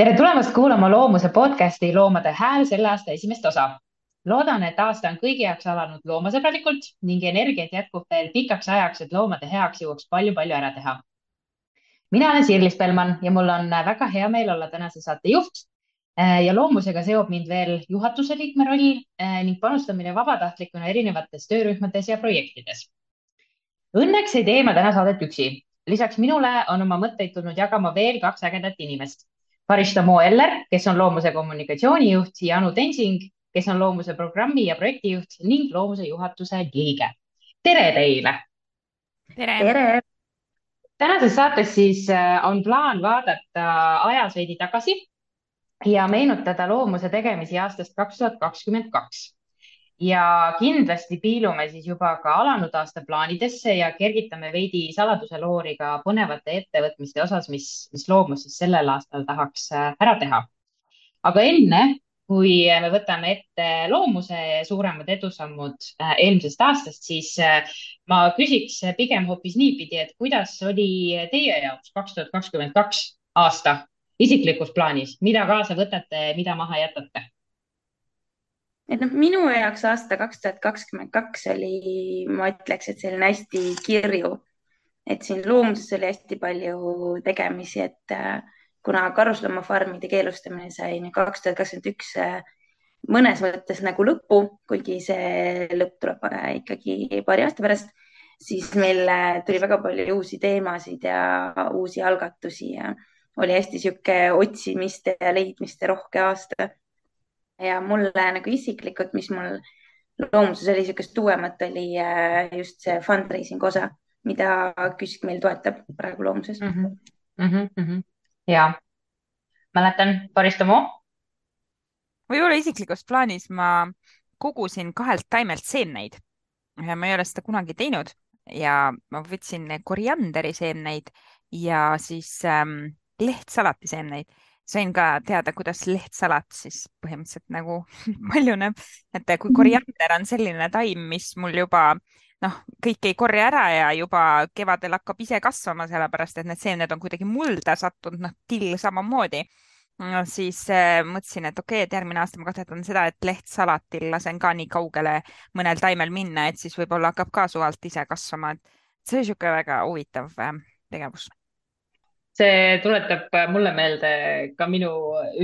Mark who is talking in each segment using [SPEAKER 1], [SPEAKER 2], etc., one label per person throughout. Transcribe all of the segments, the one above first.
[SPEAKER 1] tere tulemast kuulama Loomuse podcasti Loomade hääl selle aasta esimest osa. loodan, et aasta on kõigi jaoks alanud loomasõbralikult ning energiat jätkub veel pikaks ajaks, et loomade heaks jõuaks palju-palju ära teha. mina olen Sirlis Pelman ja mul on väga hea meel olla tänase saate juht. ja loomusega seob mind veel juhatuse liikme roll eh, ning panustamine vabatahtlikuna erinevates töörühmades ja projektides. Õnneks ei tee ma täna saadet üksi lisaks minule on oma mõtteid tulnud jagama veel kaks ägedat inimest Karista Moo-Eller, kes on loomuse kommunikatsioonijuht ja Anu Tensing, kes on loomuse programmi ja projektijuht ning loomuse juhatuse liige. tere teile.
[SPEAKER 2] tere, tere..
[SPEAKER 1] tänases saates siis äh, on plaan vaadata ajas veidi tagasi ja meenutada loomuse tegemisi aastast kaks tuhat kakskümmend kaks ja kindlasti piilume siis juba ka alanud aasta plaanidesse ja kergitame veidi saladuse loori ka põnevate ettevõtmiste osas, mis, mis loomus siis sellel aastal tahaks äh, ära teha. aga enne, kui me võtame ette loomuse suuremad edusammud äh, eelmisest aastast, siis äh, ma küsiks pigem hoopis niipidi, et kuidas oli teie jaoks kaks tuhat kakskümmend kaks aasta isiklikus plaanis, mida kaasa võtate, mida maha jätate?
[SPEAKER 2] Et noh, minu jaoks aasta kaks tuhat kakskümmend kaks oli, ma ütleks, et selline hästi kirju, et siin loomuses oli hästi palju tegemisi, et äh, kuna karusloomafarmide keelustamine sai kaks tuhat kakskümmend üks äh, mõnes mõttes nagu lõppu, kuigi see lõpp tuleb äh, ikkagi paari aasta pärast, siis meil tuli väga palju uusi teemasid ja uusi algatusi ja oli hästi sihuke otsimiste ja leidmiste rohke aasta ja mulle nagu isiklikult, mis mul loomuses oli niisugust uuemat, oli äh, just see fundraising osa, mida KÜSK meil toetab praegu loomuses mm. -hmm.
[SPEAKER 1] Mm -hmm. ja mäletan, Boris Tomo.
[SPEAKER 3] võib-olla isiklikus plaanis ma kogusin kahelt taimelt seemneid. ma ei ole seda kunagi teinud ja ma võtsin korianderi seemneid ja siis ähm, lehtsalati seemneid sain ka teada, kuidas lehtsalat siis põhimõtteliselt nagu paljuneb, et kui mhm. koriander on selline taim, mis mul juba noh, kõik ei korja ära ja juba kevadel hakkab ise kasvama, sellepärast et need seemned on kuidagi mulda sattunud, noh, till samamoodi no,. siis äh, mõtlesin, et okei okay,, et järgmine aasta ma katsetan seda, et lehtsalatil lasen ka nii kaugele mõnel taimel minna, et siis võib-olla hakkab ka suvalt ise kasvama, et see oli niisugune väga huvitav äh, tegevus
[SPEAKER 1] see tuletab mulle meelde ka minu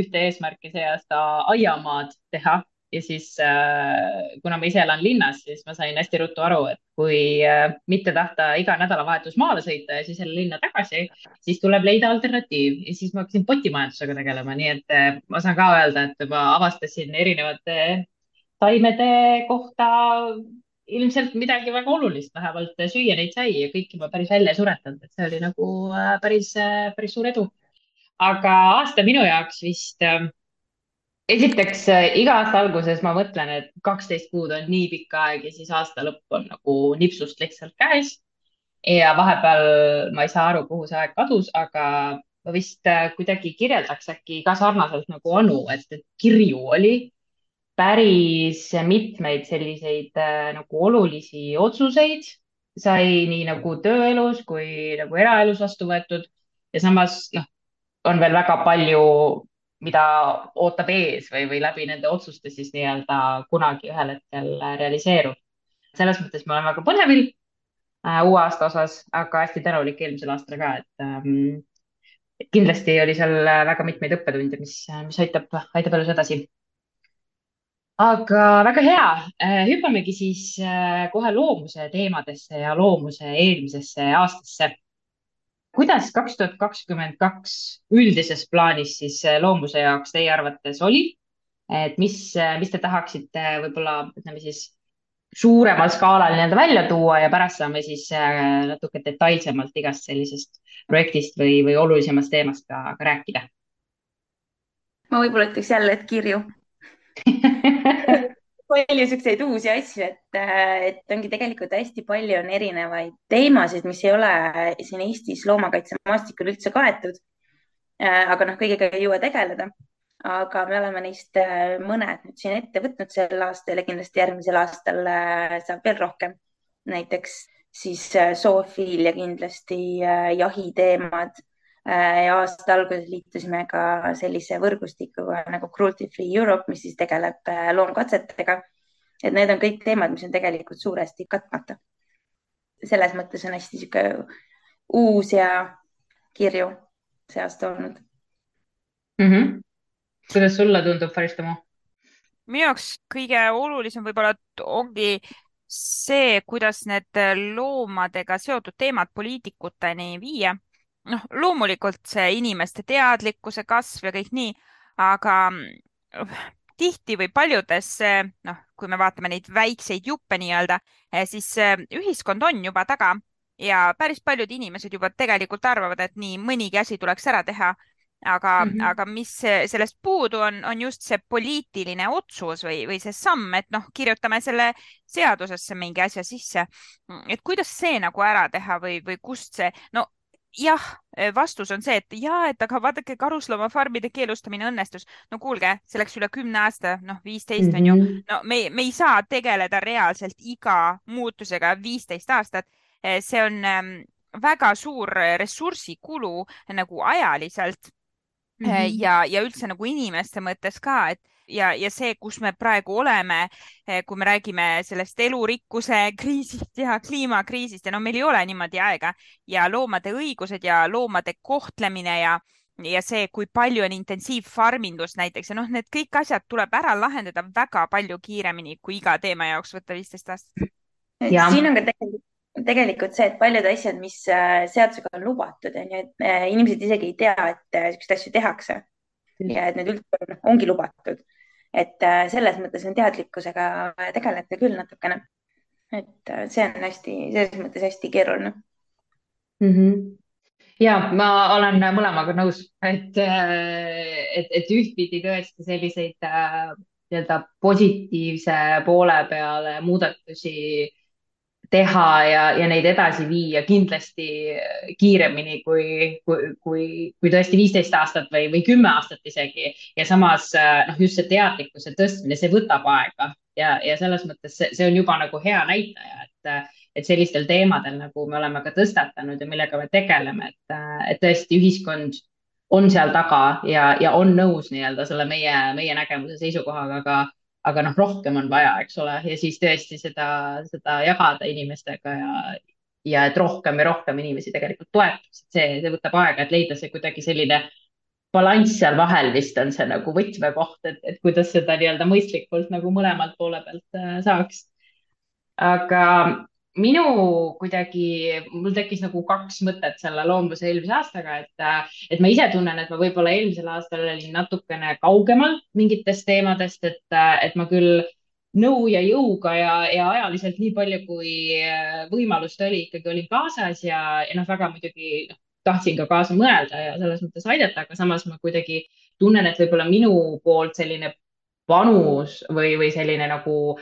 [SPEAKER 1] ühte eesmärki see aasta aiamaad teha. Ja siis äh, kuna ma ise elan linnas, siis ma sain hästi ruttu aru, et kui äh, mitte tahta iga nädalavahetus maale sõita ja siis jälle linna tagasi, siis tuleb leida alternatiiv. Ja siis ma hakkasin potimajandusega tegelema, nii et äh, ma saan ka öelda, et ma avastasin erinevate taimede kohta ilmselt midagi väga olulist, vähemalt süüa neid sai ja kõiki ma päris välja ei suretanud, et see oli nagu äh, päris, äh, päris suur edu. aga aasta minu jaoks vist äh, esiteks iga aasta alguses ma mõtlen, et kaksteist kuud on nii pikk aeg ja siis aasta lõpp on nagu nipsust lihtsalt käes. ja vahepeal ma ei saa aru, kuhu see aeg kadus, aga ma vist kuidagi kirjeldaks äkki ka sarnaselt nagu Anu, et kirju oli päris mitmeid selliseid äh, nagu olulisi otsuseid. Sai nii nagu tööelus kui nagu eraelus vastu võetud. Ja samas noh, on veel väga palju, mida ootab ees või, või läbi nende otsuste siis nii-öelda kunagi ühel hetkel realiseerub. selles mõttes ma olen väga põnevil äh, uue aasta osas, aga hästi tänulik eelmisel aastal ka, et ähm, kindlasti oli seal väga mitmeid õppetunde, mis, mis aitab, aitab elus edasi aga väga hea, äh, hüppamegi siis äh, kohe loomuse teemadesse ja loomuse eelmisesse aastasse. kuidas kaks tuhat kakskümmend kaks üldises plaanis siis äh, loomuse jaoks teie arvates oli? et mis, mis te tahaksite võib-olla ütleme siis suuremal skaalal nii-öelda välja tuua ja pärast saame siis natuke detailsemalt igast sellisest projektist või, või olulisemast teemast ka, ka rääkida.
[SPEAKER 2] ma võib-olla ütleks jälle, et kirju palju siukseid uusi asju, et, et ongi tegelikult hästi palju on erinevaid teemasid, mis ei ole siin Eestis loomakaitsemaastikul üldse kaetud. aga noh, kõigega ei jõua tegeleda. aga me oleme neist äh, mõned nüüd siin ette võtnud sel aastal ja kindlasti järgmisel aastal äh, saab veel rohkem. näiteks siis äh, zoofiilia kindlasti, jahiteemad, ja aasta alguses liitusime ka sellise võrgustikuga nagu Cruelty Free Europe, mis siis tegeleb loomkatsetega. et need on kõik teemad, mis on tegelikult suuresti katmata. selles mõttes on hästi sihuke uus ja kirju see aasta olnud
[SPEAKER 1] mm. -hmm. kuidas sulle tundub, Faristamo?
[SPEAKER 3] minu jaoks kõige olulisem võib-olla ongi see, kuidas need loomadega seotud teemad poliitikuteni viia. Noh, loomulikult see inimeste teadlikkuse kasv ja kõik nii, aga tihti või paljudes, noh, kui me vaatame neid väikseid juppe nii-öelda, siis ühiskond on juba taga ja päris paljud inimesed juba tegelikult arvavad, et nii mõnigi asi tuleks ära teha aga mm, -hmm. aga mis sellest puudu on, on just see poliitiline otsus või, või see samm, et noh, kirjutame selle seadusesse mingi asja sisse. et kuidas see nagu ära teha või, või kust see, no jah, vastus on see, et ja, et aga vaadake, karusloomafarmide keelustamine õnnestus. no kuulge, see läks üle kümne aasta, noh, viisteist on ju. Mhm. no me, me ei saa tegeleda reaalselt iga muutusega viisteist aastat. see on ähm, väga suur ressursikulu nagu ajaliselt mm -hmm. ja, ja üldse nagu inimeste mõttes ka, et ja, ja see, kus me praegu oleme, eh, kui me räägime sellest elurikkuse kriisist ja kliimakriisist ja no meil ei ole niimoodi aega ja loomade õigused ja loomade kohtlemine ja ja see, kui palju on intensiivfarmindust näiteks ja noh, need kõik asjad tuleb ära lahendada väga palju kiiremini, kui iga teema jaoks võtta viisteist aastat.
[SPEAKER 2] siin on ka tegelikult tegelikult see, et paljud asjad, mis äh, seadusega on lubatud, on ju, et äh, inimesed isegi ei tea, et äh, niisuguseid asju tehakse ja et need üldse on, ongi lubatud. Et selles mõttes on teadlikkusega tegeleda küll natukene. et see on hästi, selles mõttes hästi keeruline
[SPEAKER 1] mm. -hmm ja ma olen mõlemaga nõus, et, et, et ühtpidi tõesti selliseid nii-öelda positiivse poole peale muudatusi teha ja, ja neid edasi viia kindlasti kiiremini kui, kui, kui, kui tõesti viisteist aastat või, või kümme aastat isegi. ja samas noh, just see teadlikkuse tõstmine, see võtab aega ja, ja selles mõttes see, see on juba nagu hea näitaja, et, et sellistel teemadel, nagu me oleme ka tõstatanud ja millega me tegeleme, et, et tõesti ühiskond on seal taga ja, ja on nõus nii-öelda selle meie, meie nägemuse seisukohaga, aga aga noh, rohkem on vaja, eks ole, ja siis tõesti seda, seda jagada inimestega ja, ja et rohkem ja rohkem inimesi tegelikult toetaksid, see, see võtab aega, et leida see kuidagi selline balanss seal vahel vist on see nagu võtmekoht, et, et kuidas seda nii-öelda mõistlikult nagu mõlemalt poole pealt äh, saaks. aga minu kuidagi, mul tekkis nagu kaks mõtet selle loomuse eelmise aastaga, et, et ma ise tunnen, et ma võib-olla eelmisel aastal olin natukene kaugemal mingitest teemadest, et, et ma küll nõu ja jõuga ja, ja ajaliselt nii palju, kui võimalust oli, ikkagi olin kaasas ja, ja noh, väga muidugi noh, tahtsin ka kaasa mõelda ja selles mõttes aidata, aga samas ma kuidagi tunnen, et võib-olla minu poolt selline panus või, või selline nagu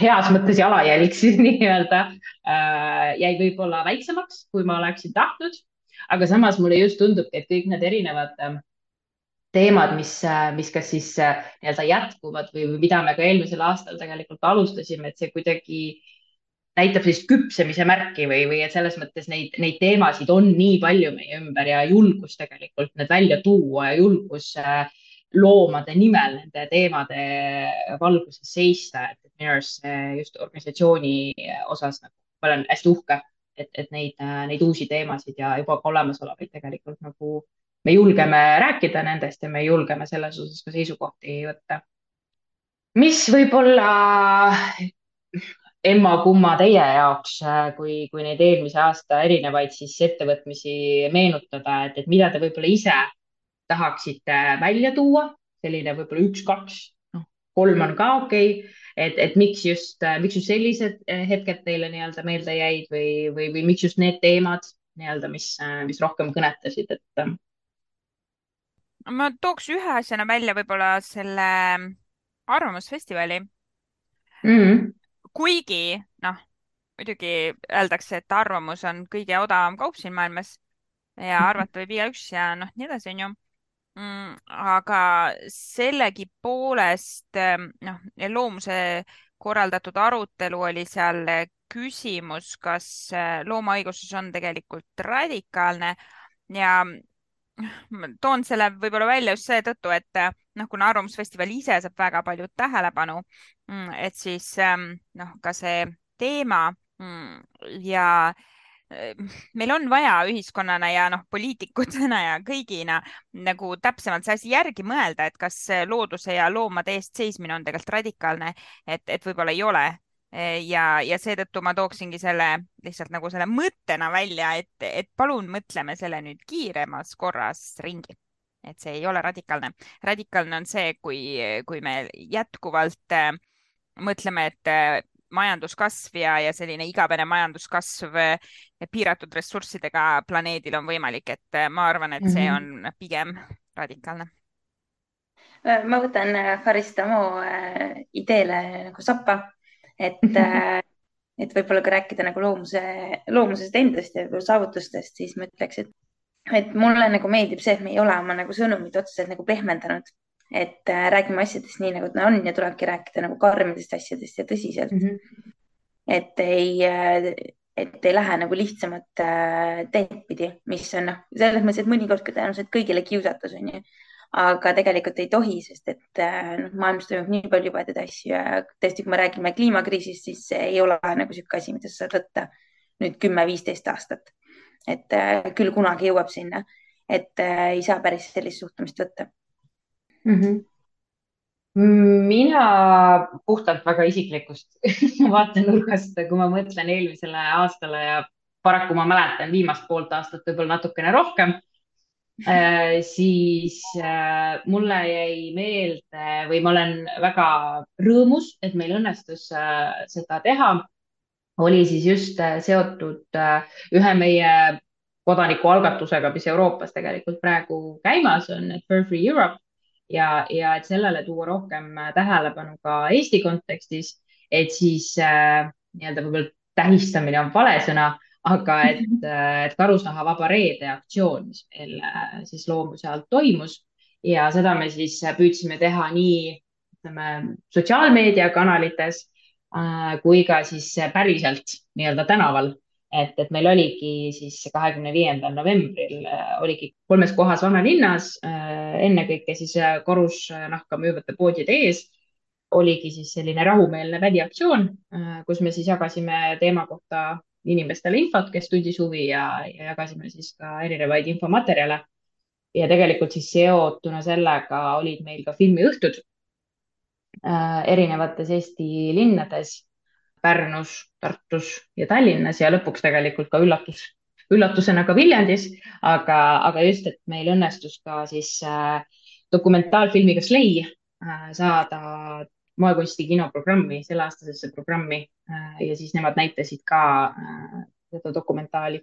[SPEAKER 1] heas mõttes jalajälg siis nii-öelda äh, jäi võib-olla väiksemaks, kui ma oleksin tahtnud. aga samas mulle just tundubki, et kõik need erinevad äh, teemad, mis, äh, mis kas siis äh, nii-öelda jätkuvad või, mida me ka eelmisel aastal tegelikult alustasime, et see kuidagi näitab sellist küpsemise märki või, või et selles mõttes neid, neid teemasid on nii palju meie ümber ja julgus tegelikult need välja tuua ja julgus äh, loomade nimel nende teemade valguses seista, et minu arust just organisatsiooni osas nagu ma olen hästi uhke, et, et neid, neid uusi teemasid ja juba ka olemasolevaid tegelikult nagu me julgeme rääkida nendest ja me julgeme selles osas ka seisukohti võtta. mis võib-olla emma-kumma teie jaoks, kui, kui neid eelmise aasta erinevaid siis ettevõtmisi meenutada, et, et mida te võib-olla ise tahaksite välja tuua, selline võib-olla üks-kaks, noh, kolm on ka okei okay., et, et miks just, miks just sellised eh, hetked teile nii-öelda meelde jäid või, või, või miks just need teemad nii-öelda, mis, mis rohkem kõnetasid, et.
[SPEAKER 3] Ma tooks ühe asjana välja võib-olla selle Arvamusfestivali mm. -hmm. kuigi noh, muidugi öeldakse, et arvamus on kõige odavam kaup siin maailmas ja arvata võib igaüks ja noh, nii edasi, onju. Aga sellegipoolest ähm, noh, loomuse korraldatud arutelu oli seal küsimus, kas äh, loomaõiguses on tegelikult radikaalne. Ja ma toon selle võib-olla välja just seetõttu, et noh, kuna Arvamusfestival ise saab väga palju tähelepanu, mm, et siis ähm, noh, ka see teema mm, ja äh, meil on vaja ühiskonnana ja noh, poliitikutena ja kõigina nagu täpsemalt see asi järgi mõelda, et kas looduse ja loomade eest seismine on tegelikult radikaalne, et, et võib-olla ei ole ja, ja seetõttu ma tooksingi selle lihtsalt nagu selle mõttena välja, et, et palun mõtleme selle nüüd kiiremas korras ringi. et see ei ole radikaalne. radikaalne on see, kui, kui me jätkuvalt äh, mõtleme, et äh, majanduskasv ja, ja selline igavene majanduskasv äh, piiratud ressurssidega planeedil on võimalik, et äh, ma arvan, et see mhm. on pigem radikaalne
[SPEAKER 2] ma võtan Harist Amo ideele nagu sappa et äh, et võib-olla kui rääkida nagu loomuse, loomusest endast ja saavutustest, siis ma ütleks, et, et mulle nagu meeldib see, et me ei ole oma nagu sõnumit otseselt nagu pehmendanud. Et äh, räägime asjadest nii, nagu ta on ja tulebki rääkida nagu karmidest asjadest ja tõsiselt mm. -hmm. et ei äh,, et ei lähe nagu lihtsamat äh, teed pidi, mis on noh, selles mõttes, et mõnikord ka tõenäoliselt kõigile kiusatus on ju aga tegelikult ei tohi, sest et noh, maailmas toimub nii palju jubedaid asju ja tõesti, kui me räägime kliimakriisist, siis ei ole nagu niisugune asi, mida sa saad võtta nüüd kümme-viisteist aastat. et küll kunagi jõuab sinna, et ei saa päris sellist suhtumist võtta
[SPEAKER 1] mm. -hmm mina puhtalt väga isiklikust vaatenurgast, kui ma mõtlen eelmisele aastale ja paraku ma mäletan viimast poolt aastat võib-olla natukene rohkem Äh, siis äh, mulle jäi meelde või ma olen väga rõõmus, et meil õnnestus äh, seda teha. oli siis just seotud ühe meie kodanikualgatusega, mis Euroopas tegelikult praegu käimas on, et Fur Free Europe ja, ja et sellele tuua rohkem tähelepanu ka Eesti kontekstis, et siis äh, nii-öelda võib-olla tähistamine on vale sõna aga et, et karusnahavaba reede aktsioon, mis meil äh, siis loomuse alt toimus ja seda me siis püüdsime teha nii, ütleme sotsiaalmeediakanalites äh, kui ka siis päriselt nii-öelda tänaval. Et, et meil oligi siis kahekümne viiendal novembril äh, oligi kolmes kohas vanalinnas, ennekõike siis karusnahka müüvate poodide ees oligi siis selline rahumeelne väliaktsioon, kus me siis jagasime teema kohta inimestele infot, kes tundis huvi ja, ja jagasime siis ka erinevaid infomaterjale. ja tegelikult siis seotuna sellega olid meil ka filmiõhtud äh, erinevates Eesti linnades, Pärnus, Tartus ja Tallinnas ja lõpuks tegelikult ka üllatus, üllatusena ka Viljandis, aga, aga just, et meil õnnestus ka siis äh, dokumentaalfilmiga Slay äh, saada moekunsti kinoprogrammi, selleaastasesse programmi. Äh, ja siis nemad näitasid ka seda dokumentaali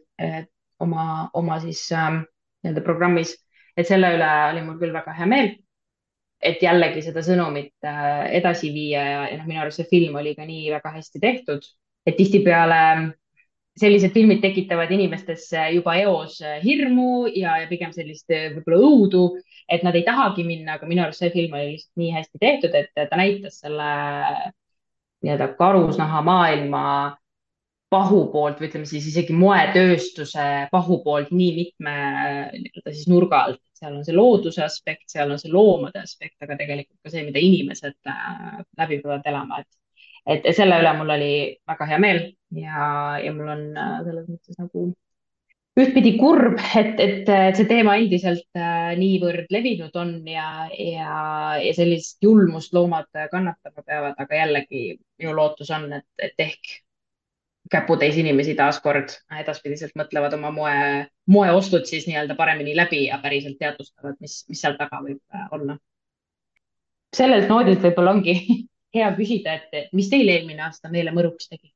[SPEAKER 1] oma, oma siis ähm, nii-öelda programmis, et selle üle oli mul küll väga hea meel. Et jällegi seda sõnumit edasi viia ja, ja noh, minu arust see film oli ka nii väga hästi tehtud, et tihtipeale sellised filmid tekitavad inimestes juba eos hirmu ja, ja pigem sellist võib-olla õudu, et nad ei tahagi minna, aga minu arust see film oli lihtsalt nii hästi tehtud, et ta näitas selle nii-öelda karusnahamaailma pahu poolt või ütleme siis isegi moetööstuse pahu poolt nii mitme nii-öelda siis nurga alt. Seal on see looduse aspekt, seal on see loomade aspekt, aga tegelikult ka see, mida inimesed äh, läbi peavad elama, et et selle üle mul oli väga hea meel ja, ja mul on äh, selles mõttes nagu ühtpidi kurb, et, et, et see teema endiselt äh, niivõrd levinud on ja, ja, ja sellist julmust loomad kannatama peavad, aga jällegi minu lootus on, et, et ehk käputäis inimesi taaskord edaspidiselt mõtlevad oma moe, moeostud siis nii-öelda paremini läbi ja päriselt teadvustavad, mis, mis seal taga võib äh, olla. sellelt noodilt võib-olla ongi hea küsida, et mis teil eelmine aasta meele mõruks tegi?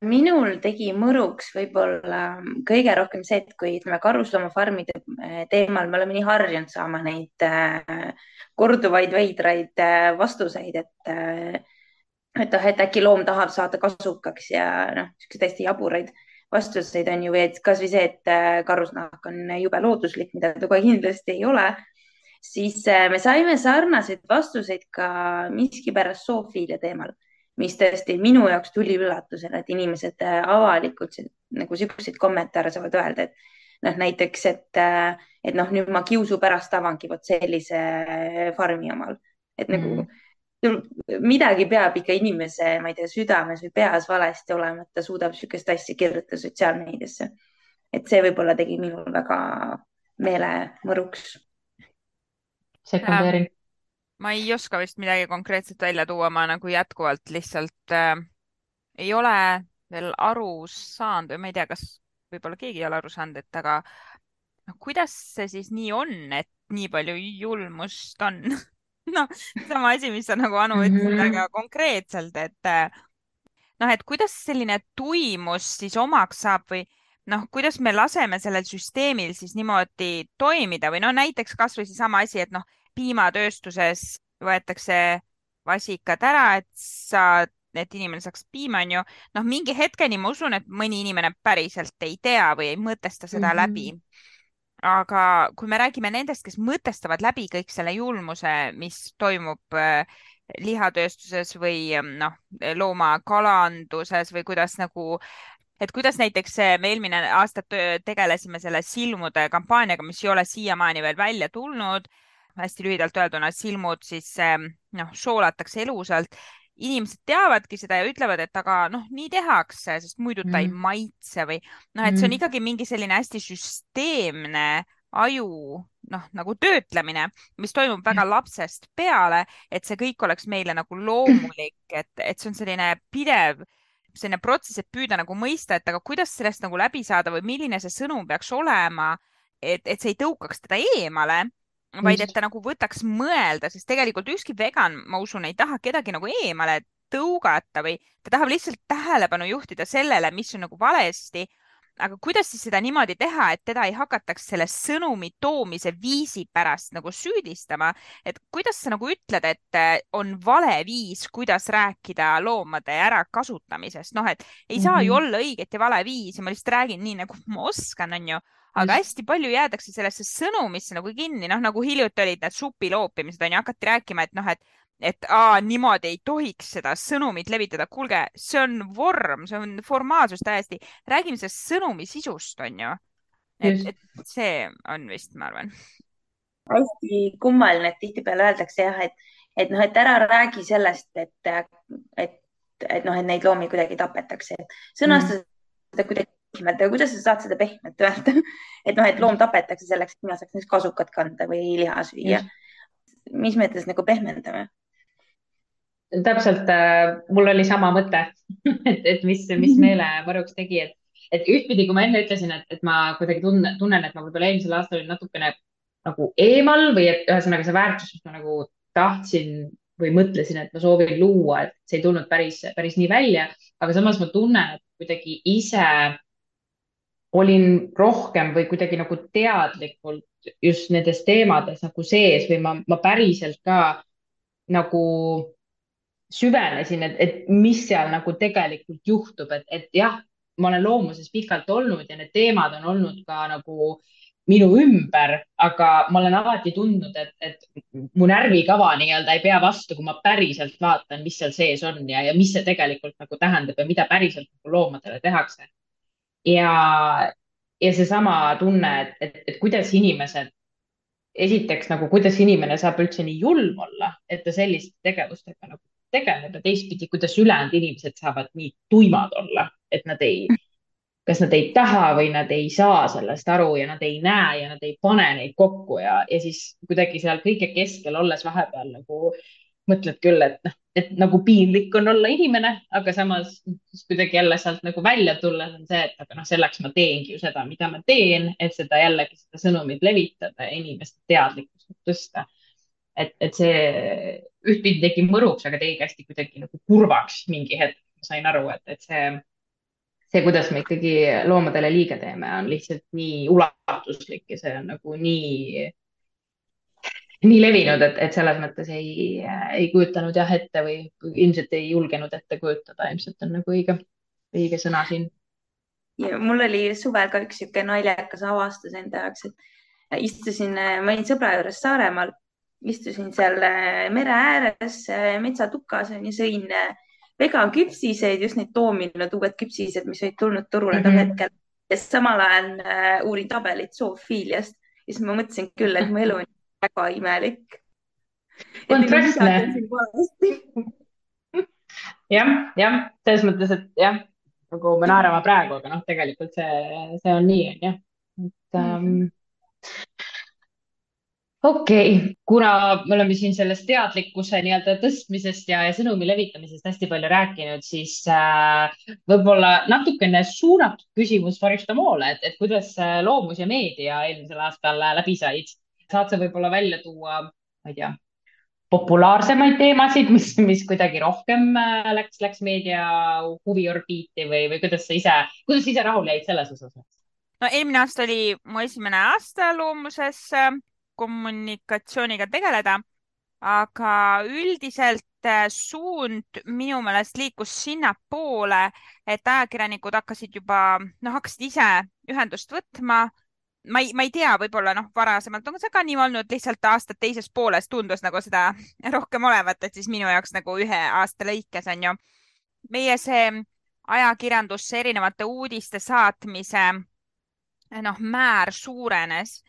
[SPEAKER 2] minul tegi mõruks võib-olla kõige rohkem see, et kui ütleme karusloomafarmide eh, teemal me oleme nii harjunud saama neid äh, korduvaid veidraid äh, vastuseid, et äh, et noh, et äkki loom tahab saada kasukaks ja noh, siukseid hästi jaburaid vastuseid on ju, et kasvõi see, et karusnahk on jube looduslik, mida ta kohe kindlasti ei ole siis äh, me saime sarnaseid vastuseid ka miskipärast zoofiilia teemal, mis tõesti minu jaoks tuli üllatusena, et inimesed äh, avalikult nagu siukseid kommentaare saavad öelda, et noh, näiteks, et, et noh, nüüd ma kiusu pärast avangi vot sellise farmi omal, et mm. nagu mhm. Midagi peab ikka inimese, ma ei tea, südames või peas valesti olema, et ta suudab niisugust asja kirjutada sotsiaalmeediasse. et see võib-olla tegi minul väga meele mõruks.
[SPEAKER 1] sekundeerin.
[SPEAKER 3] ma ei oska vist midagi konkreetset välja tuua, ma nagu jätkuvalt lihtsalt äh, ei ole veel aru saanud või ma ei tea, kas võib-olla keegi ei ole aru saanud, et aga noh, kuidas see siis nii on, et nii palju julmust on noh, sama asi, mis sa nagu Anu ütlesid mm, -hmm. väga konkreetselt, et noh, et kuidas selline tuimus siis omaks saab või noh, kuidas me laseme sellel süsteemil siis niimoodi toimida või no näiteks kasvõi seesama asi, et noh, piimatööstuses võetakse vasikad ära, et sa et inimene saaks piima, onju. noh, mingi hetkeni ma usun, et mõni inimene päriselt ei tea või ei mõtesta seda mm -hmm. läbi. Aga kui me räägime nendest, kes mõtestavad läbi kõik selle julmuse, mis toimub äh, lihatööstuses või ähm, noh, loomakalanduses või kuidas nagu et kuidas näiteks me eelmine aasta tegelesime selle silmude kampaaniaga, mis ei ole siiamaani veel välja tulnud. hästi lühidalt öelduna, silmud siis ähm, noh, soolatakse elusalt inimesed teavadki seda ja ütlevad, et aga noh, nii tehakse, sest muidu ta mm. ei maitse või noh, et see on mm. ikkagi mingi selline hästi süsteemne aju noh, nagu töötlemine, mis toimub väga lapsest peale, et see kõik oleks meile nagu loomulik, et, et see on selline pidev selline protsess, et püüda nagu mõista, et aga kuidas sellest nagu läbi saada või milline see sõnum peaks olema, et, et see ei tõukaks teda eemale vaid et ta nagu võtaks mõelda, sest tegelikult ükski vegan, ma usun, ei taha kedagi nagu eemale tõugata või ta tahab lihtsalt tähelepanu juhtida sellele, mis on nagu valesti. aga kuidas siis seda niimoodi teha, et teda ei hakataks selle sõnumi toomise viisi pärast nagu süüdistama, et kuidas sa nagu ütled, et äh, on vale viis, kuidas rääkida loomade ärakasutamisest, noh, et ei saa mm -hmm. ju mhm. olla õiget ja vale viisi, ma lihtsalt räägin nii, nagu ma oskan, onju aga hästi palju jäädakse sellesse sõnumisse nagu kinni, noh nagu hiljuti olid need supi loopimised on ju, hakati rääkima, et noh, et, et aa, niimoodi ei tohiks seda sõnumit levitada. kuulge, see on vorm, see on formaalsus täiesti. räägime sellest sõnumi sisust, on ju. et, et see on vist, ma arvan.
[SPEAKER 2] hästi kummaline, et tihtipeale öeldakse jah, et, et noh, et ära räägi sellest, et, et, et noh, et neid loomi kuidagi tapetakse. sõnasta mm. seda kuidagi pehmelt, aga kuidas sa saad seda pehmelt öelda et noh, et loom tapetakse selleks, et mina saaks näiteks kasukat kanda või liha süüa. mis mõttes nagu pehmendame?
[SPEAKER 1] täpselt äh,, mul oli sama mõte et, et mis, mis meele varuks tegi, et, et ühtpidi, kui ma enne ütlesin, et, et ma kuidagi tunnen, tunnen, et ma võib-olla eelmisel aastal olin natukene nagu eemal või et ühesõnaga see väärtus, mis ma nagu tahtsin või mõtlesin, et ma soovin luua, et see ei tulnud päris, päris nii välja, aga samas ma tunnen, et kuidagi ise olin rohkem või kuidagi nagu teadlikult just nendes teemades nagu sees või ma, ma päriselt ka nagu süvenesin, et, et mis seal nagu tegelikult juhtub, et, et jah, ma olen loomuses pikalt olnud ja need teemad on olnud ka nagu minu ümber, aga ma olen alati tundnud, et, et mu närvikava nii-öelda ei pea vastu, kui ma päriselt vaatan, mis seal sees on ja, ja mis see tegelikult nagu tähendab ja mida päriselt nagu loomadele tehakse ja, ja seesama tunne, et, et, et kuidas inimesed, esiteks nagu, kuidas inimene saab üldse nii julm olla, et ta selliste tegevustega nagu tegeleb ja teistpidi, kuidas ülejäänud inimesed saavad nii tuimad olla, et nad ei, kas nad ei taha või nad ei saa sellest aru ja nad ei näe ja nad ei pane neid kokku ja, ja siis kuidagi seal kõige keskel olles vahepeal nagu mõtled küll, et noh, et nagu piinlik on olla inimene, aga samas kuidagi jälle sealt nagu välja tulles on see, et aga noh, selleks ma teengi ju seda, mida ma teen, et seda jällegi seda sõnumit levitada ja inimeste teadlikkust tõsta. et, et see ühtpidi tegi mõruks, aga tegi hästi kuidagi nagu kurvaks mingi hetk, ma sain aru, et, et see, see, kuidas me ikkagi loomadele liiga teeme, on lihtsalt nii ulatuslik ja see on nagu nii nii levinud, et, et selles mõttes ei, ei kujutanud jah ette või ilmselt ei julgenud ette kujutada, ilmselt on nagu õige, õige sõna siin.
[SPEAKER 2] ja mul oli suvel ka üks niisugune naljakas avastus enda jaoks, et istusin, ma olin sõbra juures Saaremaal, istusin seal mere ääres metsatukas ja sõin vegan küpsiseid, just neid toominud uued küpsised, mis olid tulnud turule tol mm -hmm. hetkel ja samal ajal äh, uurin tabelit zoofiiliast ja siis ma mõtlesin küll, et mu elu on väga imelik.
[SPEAKER 1] kontrastne. jah, jah, selles mõttes, et jah, nagu me naerame praegu, aga noh, tegelikult see, see on nii, onju. et ähm, okei okay., kuna me oleme siin sellest teadlikkuse nii-öelda tõstmisest ja, ja sõnumi levitamisest hästi palju rääkinud, siis äh, võib-olla natukene suunatud küsimus Faristamoole, et, et kuidas äh, loomus ja meedia eelmisel aastal äh, läbi said? Saad sa võib-olla välja tuua, ma ei tea, populaarsemaid teemasid, mis, mis kuidagi rohkem äh, läks, läks meedia huviorbiiti või, või kuidas sa ise, kuidas sa ise rahule jäid selles osas?
[SPEAKER 3] no eelmine aasta oli mu esimene aasta loomuses kommunikatsiooniga tegeleda, aga üldiselt äh, suund minu meelest liikus sinnapoole, et ajakirjanikud hakkasid juba, noh, hakkasid ise ühendust võtma. Ma ei, ma ei tea, võib-olla noh, varasemalt on see ka nii olnud, lihtsalt aasta teises pooles tundus nagu seda rohkem olevat, et siis minu jaoks nagu ühe aasta lõikes on ju. meie see ajakirjandusse erinevate uudiste saatmise noh, määr suurenes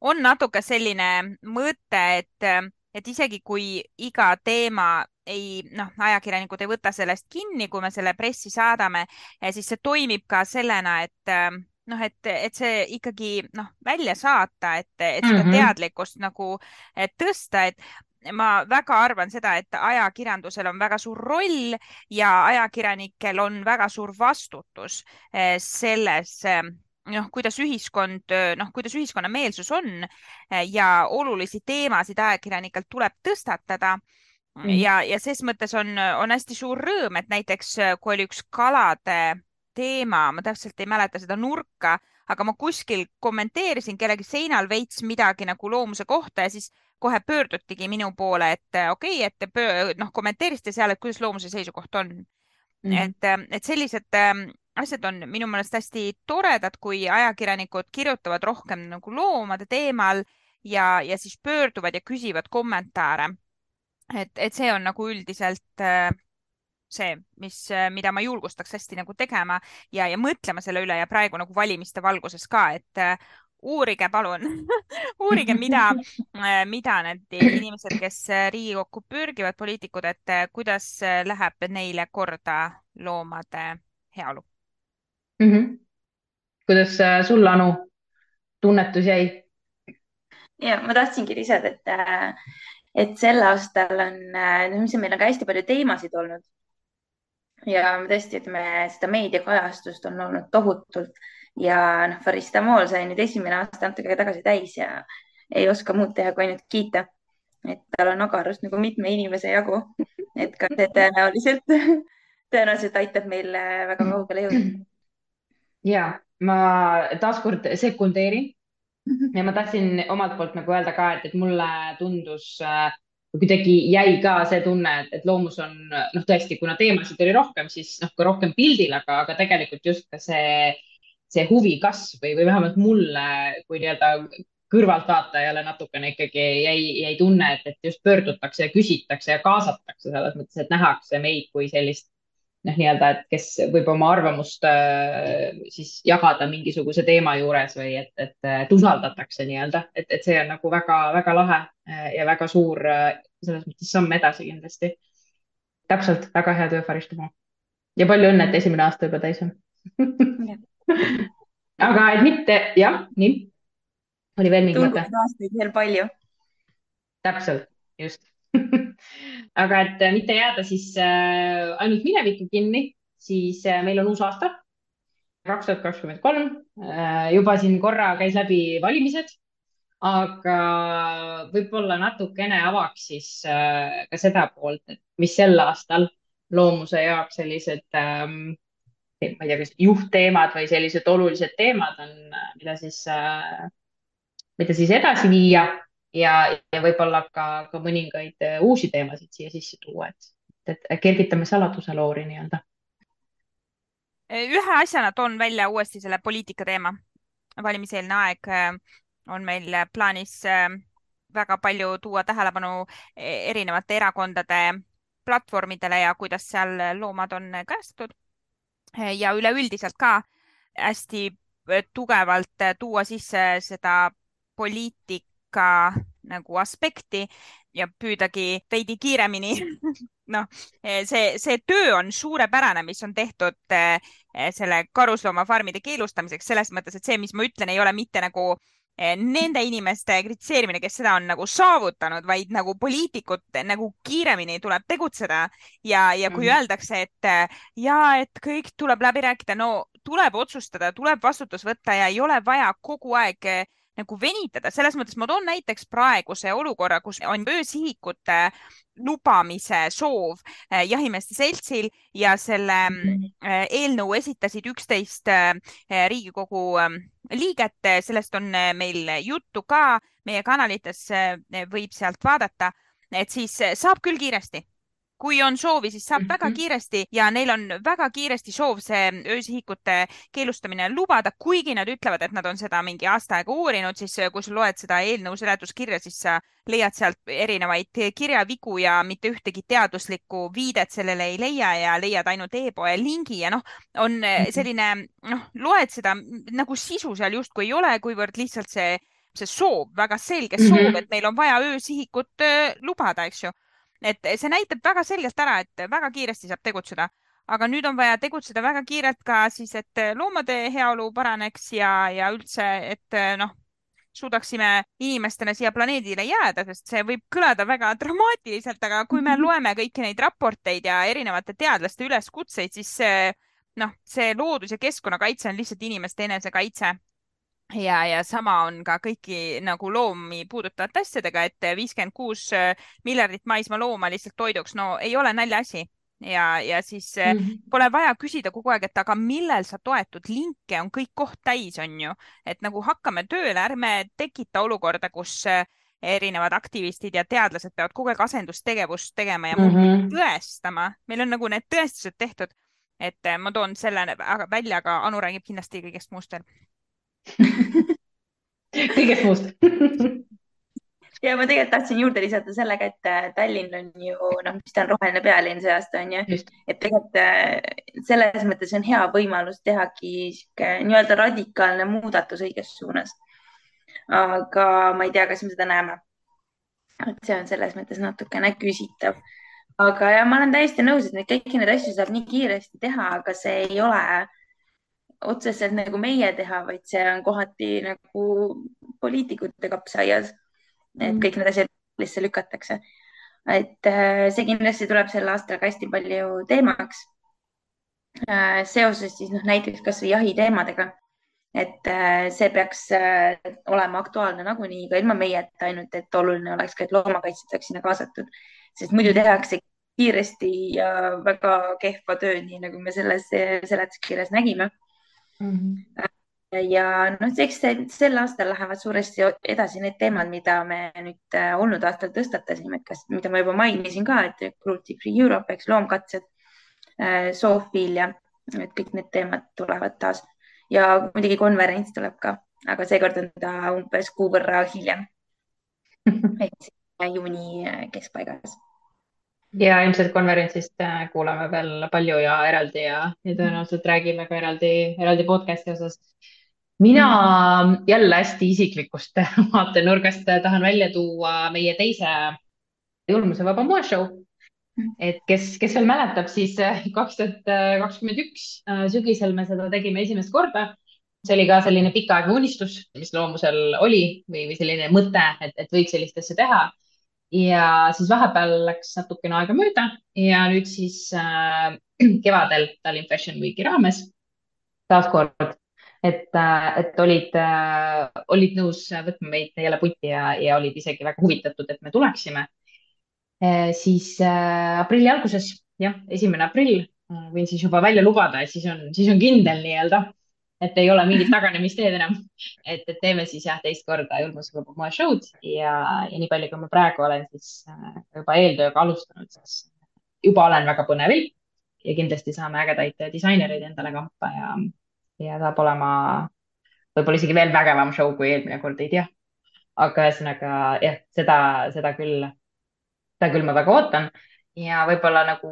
[SPEAKER 3] on natuke selline mõte, et, et isegi kui iga teema ei, noh, ajakirjanikud ei võta sellest kinni, kui me selle pressi saadame, siis see toimib ka sellena, et noh, et, et see ikkagi noh, välja saata, et, et seda mm -hmm. teadlikkust nagu et tõsta, et ma väga arvan seda, et ajakirjandusel on väga suur roll ja ajakirjanikel on väga suur vastutus eh, selles noh, kuidas ühiskond, noh, kuidas ühiskonna meelsus on eh, ja olulisi teemasid ajakirjanikelt tuleb tõstatada mm. ja, ja ses mõttes on, on hästi suur rõõm, et näiteks kui oli üks kalade teema, ma täpselt ei mäleta seda nurka, aga ma kuskil kommenteerisin kellegi seinal veits midagi nagu loomuse kohta ja siis kohe pöördutigi minu poole, et okei okay,, et te noh, kommenteerisite seal, et kuidas loomuse seisukoht on mm. -hmm. et, et sellised asjad on minu meelest hästi toredad, kui ajakirjanikud kirjutavad rohkem nagu loomade teemal ja, ja siis pöörduvad ja küsivad kommentaare. et, et see on nagu üldiselt äh, see, mis, äh, mida ma julgustaks hästi nagu tegema ja, ja mõtlema selle üle ja praegu nagu valimiste valguses ka, et äh, uurige palun uurige, mida, mida need inimesed, kes Riigikokku pürgivad, poliitikud, et kuidas läheb neile korda loomade heaolu
[SPEAKER 1] mm. -hmm. kuidas äh, sul, Anu, tunnetus jäi?
[SPEAKER 2] ja ma tahtsingi lisada, et, äh, et sel aastal on, äh, meil on ka hästi palju teemasid olnud. Ja tõesti, ütleme seda meediakajastust on olnud tohutult. Ja noh, Faristamol sai nüüd esimene aasta natuke aega tagasi täis ja ei oska muud teha, kui ainult kiita. et tal on agarust nagu mitme inimese jagu, et ka see tõenäoliselt, tõenäoliselt aitab meil väga kaugele jõuda.
[SPEAKER 1] Ja ma taaskord sekundeerin. Ja ma tahtsin omalt poolt nagu öelda ka, et, et mulle tundus äh, kuidagi jäi ka see tunne, et, et loomus on noh, tõesti, kuna teemasid oli rohkem, siis noh, ka rohkem pildil, aga, aga tegelikult just ka see, see huvi kasv või, või vähemalt mulle kui nii-öelda kõrvaltvaatajale natukene ikkagi jäi, jäi tunne, et, et just pöördutakse ja küsitakse ja kaasatakse selles mõttes, et nähakse meid kui sellist noh, nii-öelda, et kes võib oma arvamust äh, siis jagada mingisuguse teema juures või et, et, et usaldatakse nii-öelda, et, et see on nagu väga-väga lahe äh, ja väga suur äh, selles mõttes samm edasi kindlasti. täpselt, väga hea töö, Faristamaa. ja palju õnne, et esimene aasta juba täis on aga et mitte, jah, nii. oli veel mingi mõte?
[SPEAKER 2] aastaid veel palju.
[SPEAKER 1] täpselt, just aga et äh, mitte jääda siis äh, ainult minevikku kinni, siis äh, meil on uus aasta, kaks tuhat kakskümmend kolm. juba siin korra käis läbi valimised, aga võib-olla natukene avaks siis ka seda poolt, et mis sel aastal loomuse jaoks sellised ähm, ma ei tea, kas juhtteemad või sellised olulised teemad on, mida siis, mida siis edasi viia ja, ja võib-olla ka, ka mõningaid äh, uusi teemasid siia sisse tuua, et, et kergitame saladuse loori nii-öelda.
[SPEAKER 3] ühe asjana toon välja uuesti selle poliitika teema. valimiseelne aeg äh, on meil plaanis äh, väga palju tuua tähelepanu e, erinevate erakondade platvormidele ja kuidas seal loomad on kajastatud. ja üleüldiselt ka hästi tugevalt tuua sisse seda poliitika nagu aspekti ja püüdagi veidi kiiremini noh, see, see töö on suurepärane, mis on tehtud eh, selle karusloomafarmide keelustamiseks, selles mõttes, et see, mis ma ütlen, ei ole mitte nagu eh, nende inimeste kritiseerimine, kes seda on nagu saavutanud, vaid nagu poliitikud nagu kiiremini tuleb tegutseda ja, ja kui mm. öeldakse, et eh, ja et kõik tuleb läbi rääkida, no tuleb otsustada, tuleb vastutus võtta ja ei ole vaja kogu aeg nagu venitada, selles mõttes ma toon näiteks praeguse olukorra, kus on öösihikute lubamise soov eh, jahimeeste seltsil ja selle mm, eh, eelnõu esitasid üksteist eh, Riigikogu liiget, sellest on meil juttu ka. Meie kanalites, võib sealt vaadata, et siis saab küll kiiresti kui on soovi, siis saab väga mhm. kiiresti ja neil on väga kiiresti soov see öösihikute keelustamine lubada, kuigi nad ütlevad, et nad on seda mingi aasta aega uurinud, siis kui sa loed seda eelnõu seletuskirja, siis sa leiad sealt erinevaid kirjavigu ja mitte ühtegi teaduslikku viidet sellele ei leia ja leiad ainult e-poe lingi ja noh, on mhm. selline, noh, loed seda nagu sisu seal justkui ei ole, kuivõrd lihtsalt see see soov, väga selge soov mm, -hmm. et meil on vaja öösihikut äh, lubada, eks ju et see näitab väga selgelt ära, et väga kiiresti saab tegutseda, aga nüüd on vaja tegutseda väga kiirelt ka siis, et loomade heaolu paraneks ja, ja üldse, et noh, suudaksime inimestena siia planeedile jääda, sest see võib kõlada väga dramaatiliselt, aga kui me loeme kõiki neid raporteid ja erinevate teadlaste üleskutseid, siis see noh, see loodus ja keskkonnakaitse on lihtsalt inimeste enesekaitse ja, ja sama on ka kõiki nagu loomi puudutavate asjadega, et viiskümmend kuus äh, miljardit maismaa looma lihtsalt toiduks, no ei ole naljaasi ja, ja siis mm -hmm. pole vaja küsida kogu aeg, et aga millel sa toetud, linke on kõik koht täis, on ju, et nagu hakkame tööle, ärme tekita olukorda, kus äh, erinevad aktivistid ja teadlased peavad kogu aeg asendustegevust tegema ja mm -hmm. tõestama, meil on nagu need tõestused tehtud, et ma toon selle välja, aga Anu räägib kindlasti kõigest muust veel
[SPEAKER 1] kõigest muust
[SPEAKER 2] ja ma tegelikult tahtsin juurde lisada sellega, et äh, Tallinn on ju noh, mis ta on roheline pealinn see aasta on ju, et tegelikult äh, selles mõttes on hea võimalus tehagi sihuke nii-öelda radikaalne muudatus õiges suunas. aga ma ei tea, kas me seda näeme. et see on selles mõttes natukene küsitav. aga ja ma olen täiesti nõus, et neid kõiki neid asju saab nii kiiresti teha, aga see ei ole otseselt nagu meie teha, vaid see on kohati nagu poliitikute kapsaias. et mm. kõik need asjad lihtsalt lükatakse. et äh, see kindlasti tuleb sel aastal ka hästi palju teemaks. Äh, seoses siis noh, näiteks kasvõi jahiteemadega. et äh, see peaks olema aktuaalne nagunii ka ilma meieta, ainult et oluline oleks ka, et loomakaitsjad oleks sinna kaasatud, sest muidu tehakse kiiresti ja väga kehva tööd, nii nagu me selles seletuskirjas nägime mm. -hmm ja noh, eks sel aastal lähevad suuresti edasi need teemad, mida me nüüd äh, olnud aastal tõstatasime, et kas, mida ma juba mainisin ka, et Cruelty Free Europe, eks loomkatsed, äh, zoofoolia, et kõik need teemad tulevad taas. Ja muidugi konverents tuleb ka, aga seekord on ta umbes kuu võrra hiljem. Ehk juuni äh, keskpaigas
[SPEAKER 1] ja ilmselt konverentsist äh, kuulame veel palju ja eraldi ja, ja tõenäoliselt räägime ka eraldi, eraldi podcast'i osas. mina mm. jälle hästi isiklikust vaatenurgast tahan välja tuua meie teise julmusevaba moeshow. et kes, kes veel mäletab, siis äh, kaks tuhat kakskümmend üks äh, sügisel me seda tegime esimest korda see oli ka selline pikaaegne unistus, mis loomusel oli või, või selline mõte, et, et võiks sellist asja teha ja siis vahepeal läks natukene aega mööda ja nüüd siis äh, kevadel Tallinn Fashion Weeki raames taaskord, et äh,, et olid äh,, olid nõus võtma meid jälle putti ja, ja olid isegi väga huvitatud, et me tuleksime äh,. siis äh, aprilli alguses, jah, esimene aprill võin siis juba välja lubada, et siis on, siis on kindel nii-öelda et ei ole mingit taganemisteed enam. et, et teeme siis jah, teist korda julmusega moe show'd ja, ja nii palju, kui ma praegu olen siis äh, juba eeltööga alustanud, siis juba olen väga põnevil ja kindlasti saame ägedaid disainereid endale kampa ja, ja saab olema võib-olla isegi veel vägevam show kui eelmine kord, ei tea. aga ühesõnaga jah, seda, seda küll, seda küll ma väga ootan ja võib-olla nagu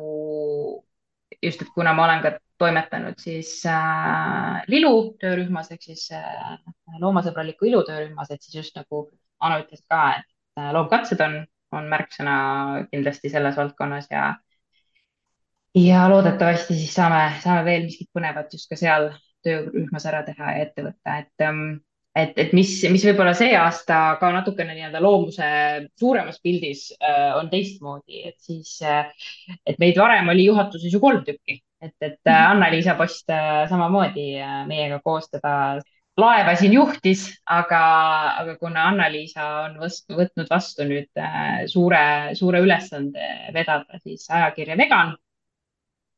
[SPEAKER 1] just, et kuna ma olen ka toimetanud siis äh, Lilu töörühmas ehk siis äh, loomasõbraliku ilu töörühmas, et siis just nagu Anu ütles ka, et äh, loomkatsed on, on märksõna kindlasti selles valdkonnas ja ja loodetavasti siis saame, saame veel miskit põnevat just ka seal töörühmas ära teha ja ette võtta, et ähm, et, et mis, mis võib-olla see aasta ka natukene nii-öelda loomuse suuremas pildis äh, on teistmoodi, et siis äh,, et meid varem oli juhatuses ju kolm tükki, et, et äh, mhm. Anna-Liisa Post äh, samamoodi äh, meiega koos teda laeva siin juhtis, aga, aga kuna Anna-Liisa on vastu, võtnud vastu nüüd äh, suure, suure ülesande vedada siis ajakirja Vegan,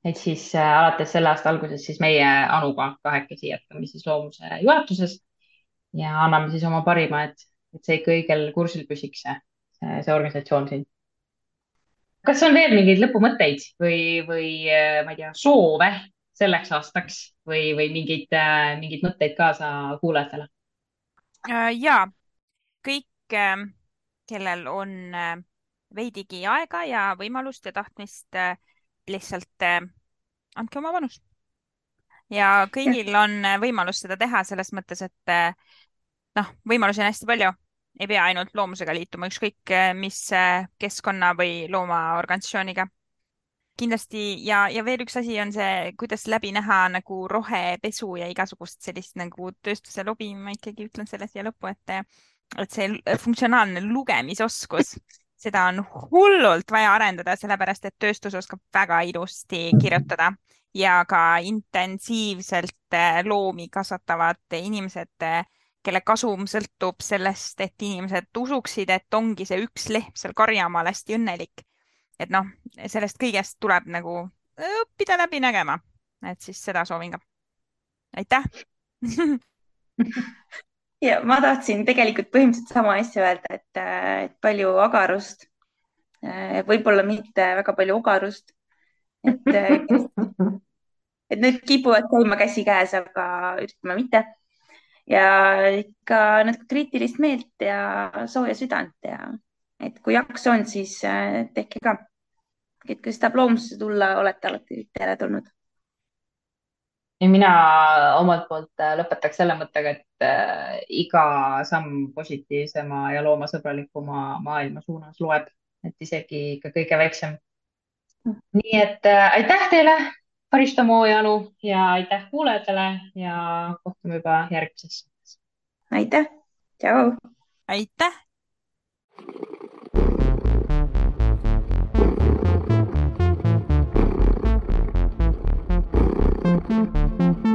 [SPEAKER 1] et siis äh, alates selle aasta algusest siis meie Anuga kahekesi jätkame siis loomuse juhatuses ja anname siis oma parima, et, et see ikka õigel kursil püsiks, see, see organisatsioon siin. kas on veel mingeid lõpumõtteid või, või ma ei tea, soove selleks aastaks või, või mingeid, mingeid mõtteid kaasa kuulajatele?
[SPEAKER 3] Äh, ja kõik, kellel on äh, veidigi aega ja võimalust ja tahtmist, äh, lihtsalt andke oma panus ja kõigil on võimalus seda teha selles mõttes, et noh, võimalusi on hästi palju, ei pea ainult loomusega liituma, ükskõik eh, mis keskkonna või loomaorganisatsiooniga. kindlasti ja, ja veel üks asi on see, kuidas läbi näha nagu rohepesu ja igasugust sellist nagu tööstuse lobi, ma ikkagi ütlen selle siia lõppu, et, et see funktsionaalne lugemisoskus seda on hullult vaja arendada, sellepärast et tööstus oskab väga ilusti kirjutada ja ka intensiivselt eh, loomi kasvatavad inimesed kelle kasum sõltub sellest, et inimesed usuksid, et ongi see üks lehm seal karjamaal hästi õnnelik. et noh, sellest kõigest tuleb nagu õppida läbi nägema, et siis seda soovin ka. aitäh
[SPEAKER 2] ja ma tahtsin tegelikult põhimõtteliselt sama asja öelda, et, et palju agarust, võib-olla mitte väga palju ogarust, et, et need kipuvad käima käsikäes, aga ütleme mitte ja ikka natuke kriitilist meelt ja sooja südant ja et kui jaksu on, siis äh, tehke ka. et kui tahab loomusse tulla, olete alati teretulnud.
[SPEAKER 1] Ja mina omalt poolt äh, lõpetaks selle mõttega, et äh, iga samm positiivsema ja loomasõbralikuma maailma suunas loeb, et isegi ikka kõige väiksem. Nii et äh, aitäh teile Karista Moojanu ja aitäh kuulajatele ja kohtume juba järgmises.
[SPEAKER 2] aitäh, tšau.
[SPEAKER 3] aitäh. Mm-hmm.